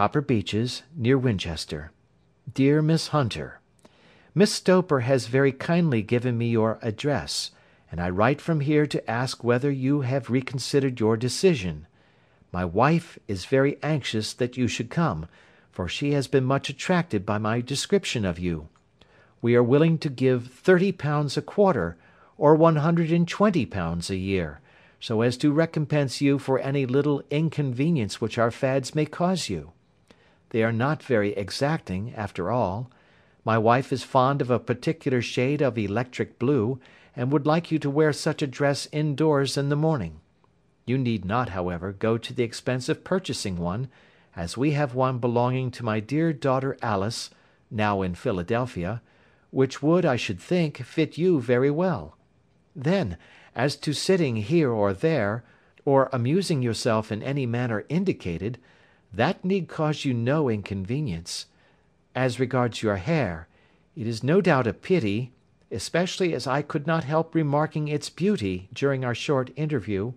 Copper Beeches, near Winchester. Dear Miss Hunter, Miss Stoper has very kindly given me your address, and I write from here to ask whether you have reconsidered your decision. My wife is very anxious that you should come, for she has been much attracted by my description of you. We are willing to give thirty pounds a quarter, or one hundred and twenty pounds a year, so as to recompense you for any little inconvenience which our fads may cause you. They are not very exacting, after all. My wife is fond of a particular shade of electric blue, and would like you to wear such a dress indoors in the morning. You need not, however, go to the expense of purchasing one, as we have one belonging to my dear daughter Alice, now in Philadelphia, which would, I should think, fit you very well. Then, as to sitting here or there, or amusing yourself in any manner indicated, that need cause you no inconvenience. As regards your hair, it is no doubt a pity, especially as I could not help remarking its beauty during our short interview,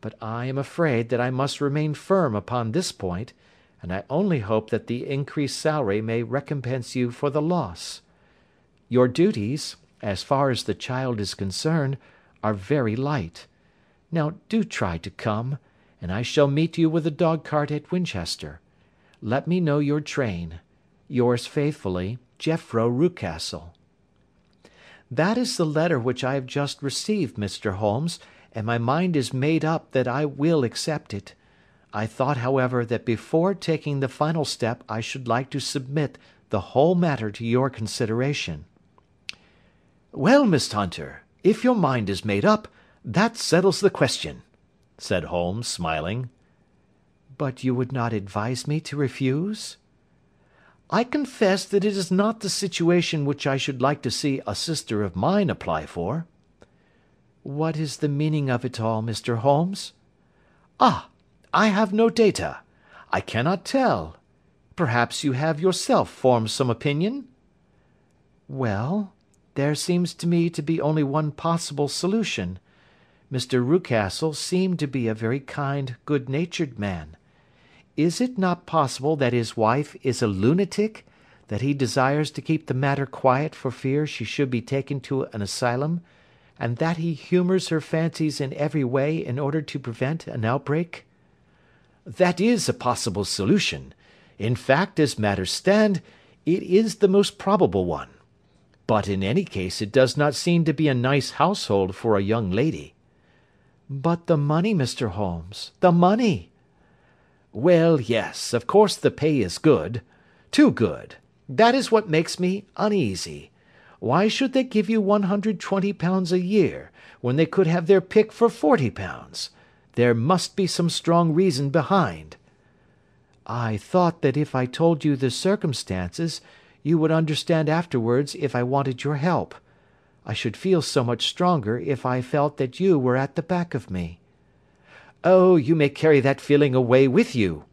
but I am afraid that I must remain firm upon this point, and I only hope that the increased salary may recompense you for the loss. Your duties, as far as the child is concerned, are very light. Now do try to come, and I shall meet you with the dog cart at Winchester. Let me know your train. Yours faithfully, Jephro Rucastle. That is the letter which I have just received, Mr. Holmes, and my mind is made up that I will accept it. I thought, however, that before taking the final step I should like to submit the whole matter to your consideration. "Well, Miss Hunter, if your mind is made up, that settles the question," said Holmes, smiling. "But you would not advise me to refuse?" "I confess that it is not the situation which I should like to see a sister of mine apply for." "What is the meaning of it all, Mr. Holmes?" "Ah! I have no data. I cannot tell. Perhaps you have yourself formed some opinion?" "Well? There seems to me to be only one possible solution. Mr. Rucastle seemed to be a very kind, good natured man. Is it not possible that his wife is a lunatic, that he desires to keep the matter quiet for fear she should be taken to an asylum, and that he humours her fancies in every way in order to prevent an outbreak?" "That is a possible solution. In fact, as matters stand, it is the most probable one. But in any case it does not seem to be a nice household for a young lady." "But the money, Mr. Holmes, the money!" "Well, yes, of course the pay is good. Too good. That is what makes me uneasy. Why should they give you one hundred twenty pounds a year, when they could have their pick for forty pounds? There must be some strong reason behind." "I thought that if I told you the circumstances you would understand afterwards if I wanted your help. I should feel so much stronger if I felt that you were at the back of me." "Oh, you may carry that feeling away with you.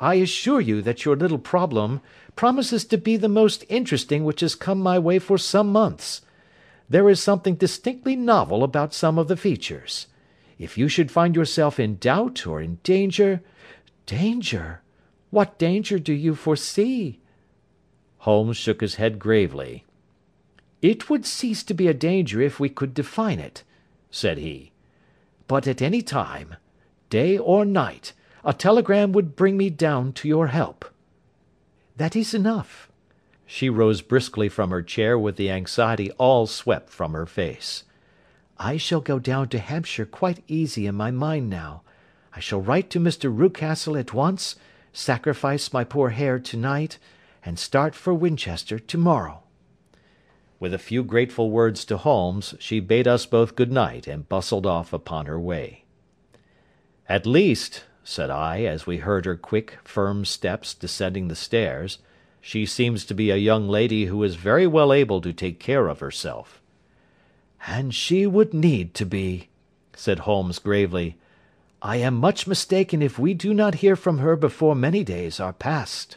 I assure you that your little problem promises to be the most interesting which has come my way for some months. There is something distinctly novel about some of the features. If you should find yourself in doubt or in danger—" "Danger! What danger do you foresee?" Holmes shook his head gravely. "It would cease to be a danger if we could define it," said he. "But at any time, day or night, a telegram would bring me down to your help." "That is enough." She rose briskly from her chair with the anxiety all swept from her face. "I shall go down to Hampshire quite easy in my mind now. I shall write to Mr. Rucastle at once, sacrifice my poor hair to night and start for Winchester to morrow." With a few grateful words to Holmes, she bade us both good night and bustled off upon her way. "At least," said I, as we heard her quick, firm steps descending the stairs, "she seems to be a young lady who is very well able to take care of herself." "And she would need to be," said Holmes gravely. "I am much mistaken if we do not hear from her before many days are past."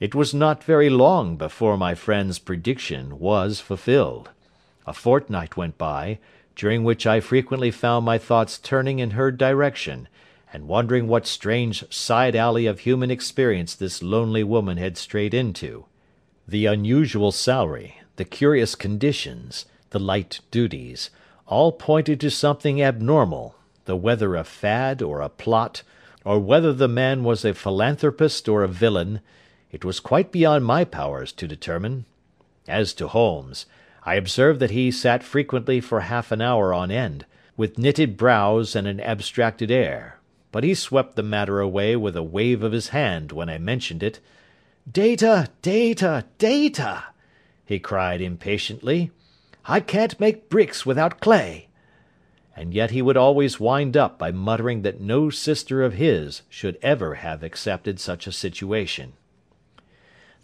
It was not very long before my friend's prediction was fulfilled. A fortnight went by, during which I frequently found my thoughts turning in her direction, and wondering what strange side alley of human experience this lonely woman had strayed into. The unusual salary, the curious conditions, the light duties, all pointed to something abnormal, though whether a fad or a plot, or whether the man was a philanthropist or a villain, it was quite beyond my powers to determine. As to Holmes, I observed that he sat frequently for half an hour on end, with knitted brows and an abstracted air, but he swept the matter away with a wave of his hand when I mentioned it. "Data, data, data!" he cried impatiently. "I can't make bricks without clay." And yet he would always wind up by muttering that no sister of his should ever have accepted such a situation.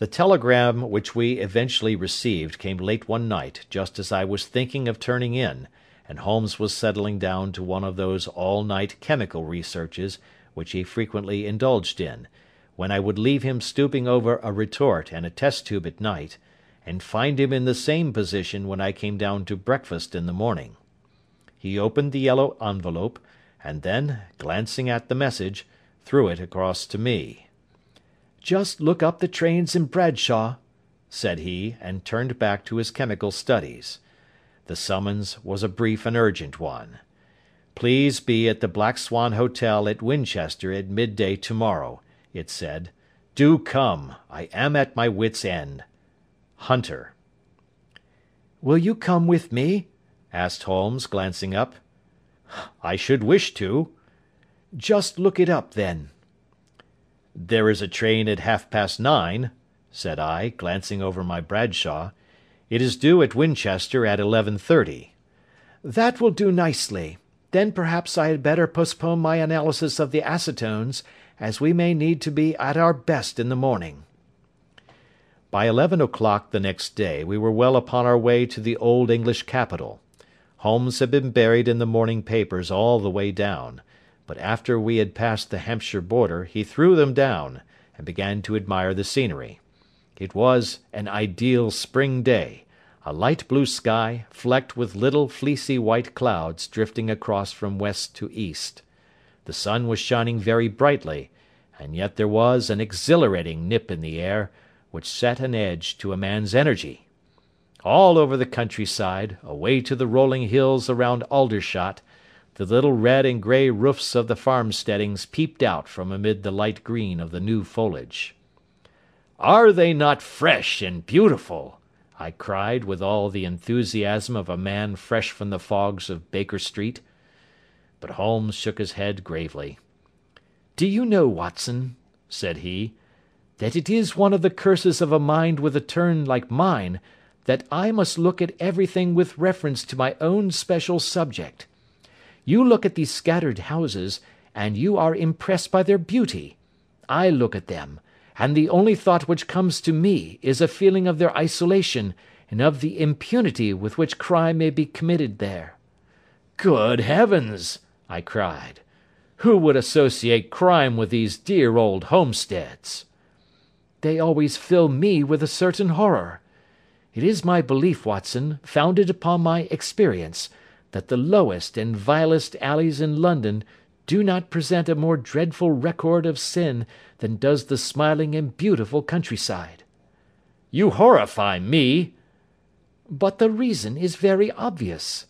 The telegram which we eventually received came late one night just as I was thinking of turning in, and Holmes was settling down to one of those all night chemical researches which he frequently indulged in, when I would leave him stooping over a retort and a test tube at night, and find him in the same position when I came down to breakfast in the morning. He opened the yellow envelope, and then, glancing at the message, threw it across to me. "Just look up the trains in Bradshaw," said he, and turned back to his chemical studies. The summons was a brief and urgent one. "Please be at the Black Swan Hotel at Winchester at midday to morrow," it said. "Do come. I am at my wits' end. Hunter." "Will you come with me?" asked Holmes, glancing up. "I should wish to." "Just look it up, then. "There is a train at half past nine," said I, glancing over my Bradshaw. "It is due at Winchester at eleven thirty." "That will do nicely. Then perhaps I had better postpone my analysis of the acetones, as we may need to be at our best in the morning." By eleven o'clock the next day we were well upon our way to the old English capital. Holmes had been buried in the morning papers all the way down but after we had passed the Hampshire border he threw them down, and began to admire the scenery. It was an ideal spring day, a light blue sky, flecked with little fleecy white clouds drifting across from west to east. The sun was shining very brightly, and yet there was an exhilarating nip in the air, which set an edge to a man's energy. All over the countryside, away to the rolling hills around Aldershot, the little red and grey roofs of the farmsteadings peeped out from amid the light green of the new foliage. "Are they not fresh and beautiful?" I cried with all the enthusiasm of a man fresh from the fogs of Baker Street. But Holmes shook his head gravely. "Do you know, Watson," said he, "that it is one of the curses of a mind with a turn like mine that I must look at everything with reference to my own special subject. You look at these scattered houses, and you are impressed by their beauty. I look at them, and the only thought which comes to me is a feeling of their isolation, and of the impunity with which crime may be committed there." "Good heavens!" I cried. "Who would associate crime with these dear old homesteads?" "They always fill me with a certain horror. It is my belief, Watson, founded upon my experience that the lowest and vilest alleys in London do not present a more dreadful record of sin than does the smiling and beautiful countryside." "You horrify me!" "But the reason is very obvious.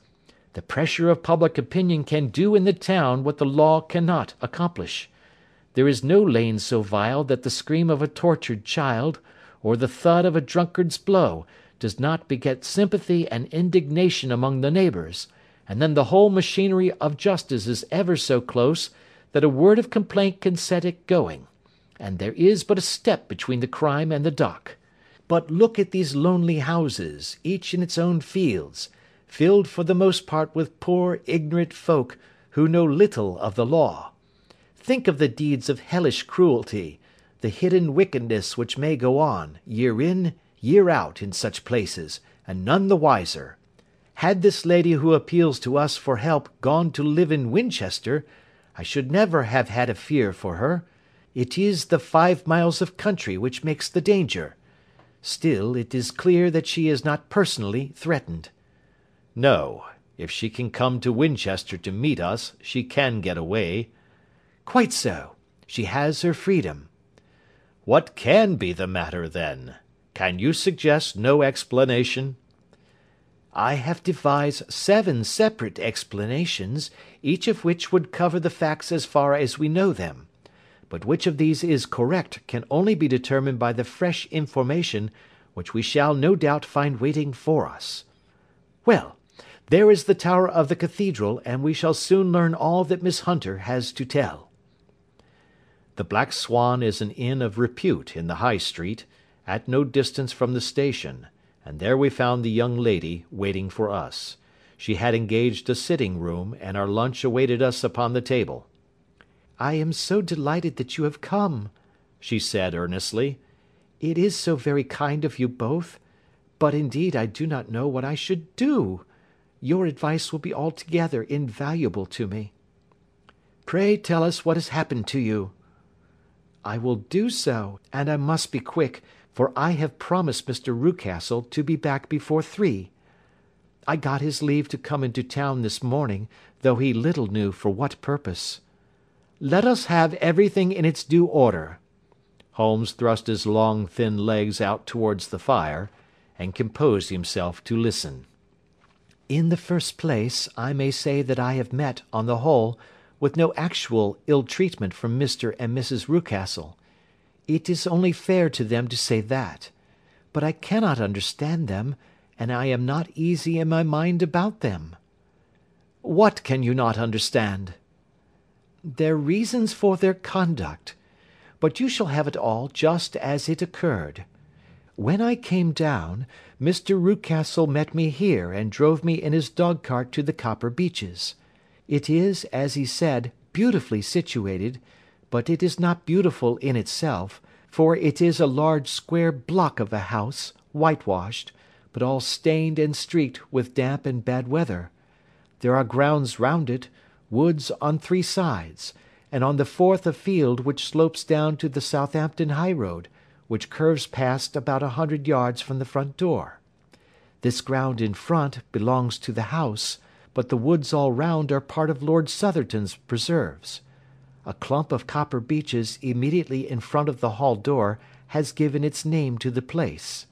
The pressure of public opinion can do in the town what the law cannot accomplish. There is no lane so vile that the scream of a tortured child, or the thud of a drunkard's blow, does not beget sympathy and indignation among the neighbours and then the whole machinery of justice is ever so close that a word of complaint can set it going, and there is but a step between the crime and the dock. But look at these lonely houses, each in its own fields, filled for the most part with poor ignorant folk who know little of the law. Think of the deeds of hellish cruelty, the hidden wickedness which may go on, year in, year out, in such places, and none the wiser. Had this lady who appeals to us for help gone to live in Winchester, I should never have had a fear for her. It is the five miles of country which makes the danger. Still, it is clear that she is not personally threatened." "No. If she can come to Winchester to meet us, she can get away." Quite so. She has her freedom. What can be the matter, then? Can you suggest no explanation? I have devised seven separate explanations, each of which would cover the facts as far as we know them. But which of these is correct can only be determined by the fresh information which we shall no doubt find waiting for us. Well, there is the tower of the cathedral, and we shall soon learn all that Miss Hunter has to tell. The Black Swan is an inn of repute in the High Street, at no distance from the station, and there we found the young lady waiting for us. She had engaged a sitting room, and our lunch awaited us upon the table. "I am so delighted that you have come," she said earnestly. "It is so very kind of you both. But indeed I do not know what I should do. Your advice will be altogether invaluable to me." "Pray tell us what has happened to you." "I will do so, and I must be quick, for I have promised Mr. Rucastle to be back before three. I got his leave to come into town this morning, though he little knew for what purpose. Let us have everything in its due order." Holmes thrust his long thin legs out towards the fire, and composed himself to listen. "In the first place, I may say that I have met, on the whole, with no actual ill treatment from Mr. and Mrs. Rucastle. It is only fair to them to say that. But I cannot understand them, and I am not easy in my mind about them." "What can you not understand?" their reasons for their conduct. But you shall have it all just as it occurred. When I came down, Mr. Rucastle met me here and drove me in his dog cart to the Copper Beeches. It is, as he said, beautifully situated, but it is not beautiful in itself, for it is a large square block of a house, whitewashed, but all stained and streaked with damp and bad weather. There are grounds round it, woods on three sides, and on the fourth a field which slopes down to the Southampton high road, which curves past about a hundred yards from the front door. This ground in front belongs to the house, but the woods all round are part of Lord Southerton's preserves. A clump of copper beeches immediately in front of the hall door has given its name to the place.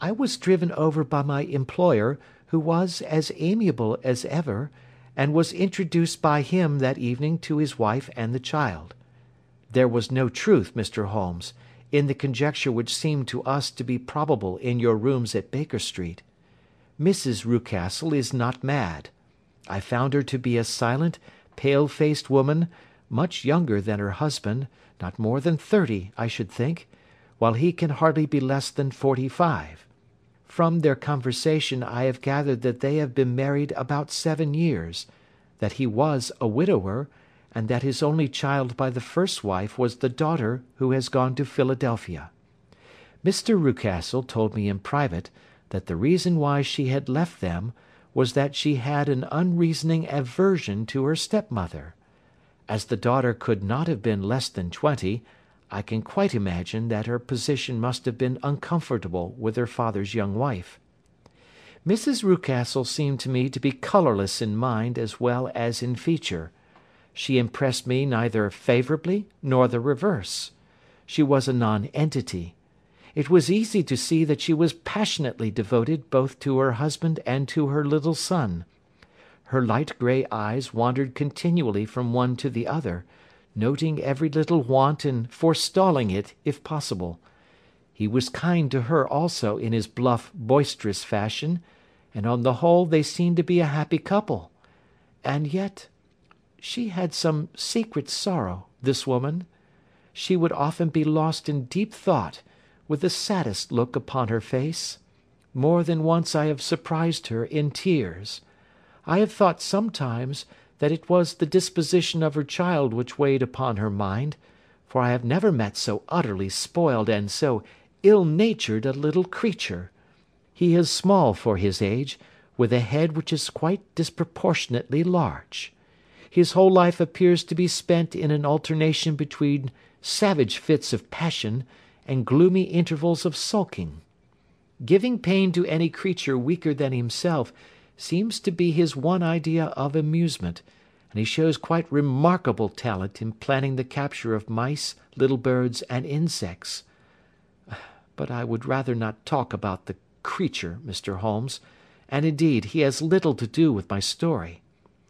I was driven over by my employer, who was as amiable as ever, and was introduced by him that evening to his wife and the child. There was no truth, Mr. Holmes, in the conjecture which seemed to us to be probable in your rooms at Baker Street. Mrs. Rucastle is not mad. I found her to be a silent, pale faced woman, much younger than her husband, not more than thirty, I should think, while he can hardly be less than forty five. From their conversation I have gathered that they have been married about seven years, that he was a widower, and that his only child by the first wife was the daughter who has gone to Philadelphia. Mr. Rucastle told me in private that the reason why she had left them was that she had an unreasoning aversion to her stepmother. As the daughter could not have been less than twenty, I can quite imagine that her position must have been uncomfortable with her father's young wife. Mrs. Rucastle seemed to me to be colourless in mind as well as in feature. She impressed me neither favourably nor the reverse. She was a nonentity. It was easy to see that she was passionately devoted both to her husband and to her little son. Her light grey eyes wandered continually from one to the other, noting every little want and forestalling it if possible. He was kind to her also in his bluff, boisterous fashion, and on the whole they seemed to be a happy couple. And yet she had some secret sorrow, this woman. She would often be lost in deep thought, with the saddest look upon her face. More than once I have surprised her in tears. I have thought sometimes that it was the disposition of her child which weighed upon her mind, for I have never met so utterly spoiled and so ill-natured a little creature. He is small for his age, with a head which is quite disproportionately large. His whole life appears to be spent in an alternation between savage fits of passion and gloomy intervals of sulking. Giving pain to any creature weaker than himself seems to be his one idea of amusement, and he shows quite remarkable talent in planning the capture of mice, little birds, and insects. But I would rather not talk about the creature, Mr. Holmes, and indeed he has little to do with my story.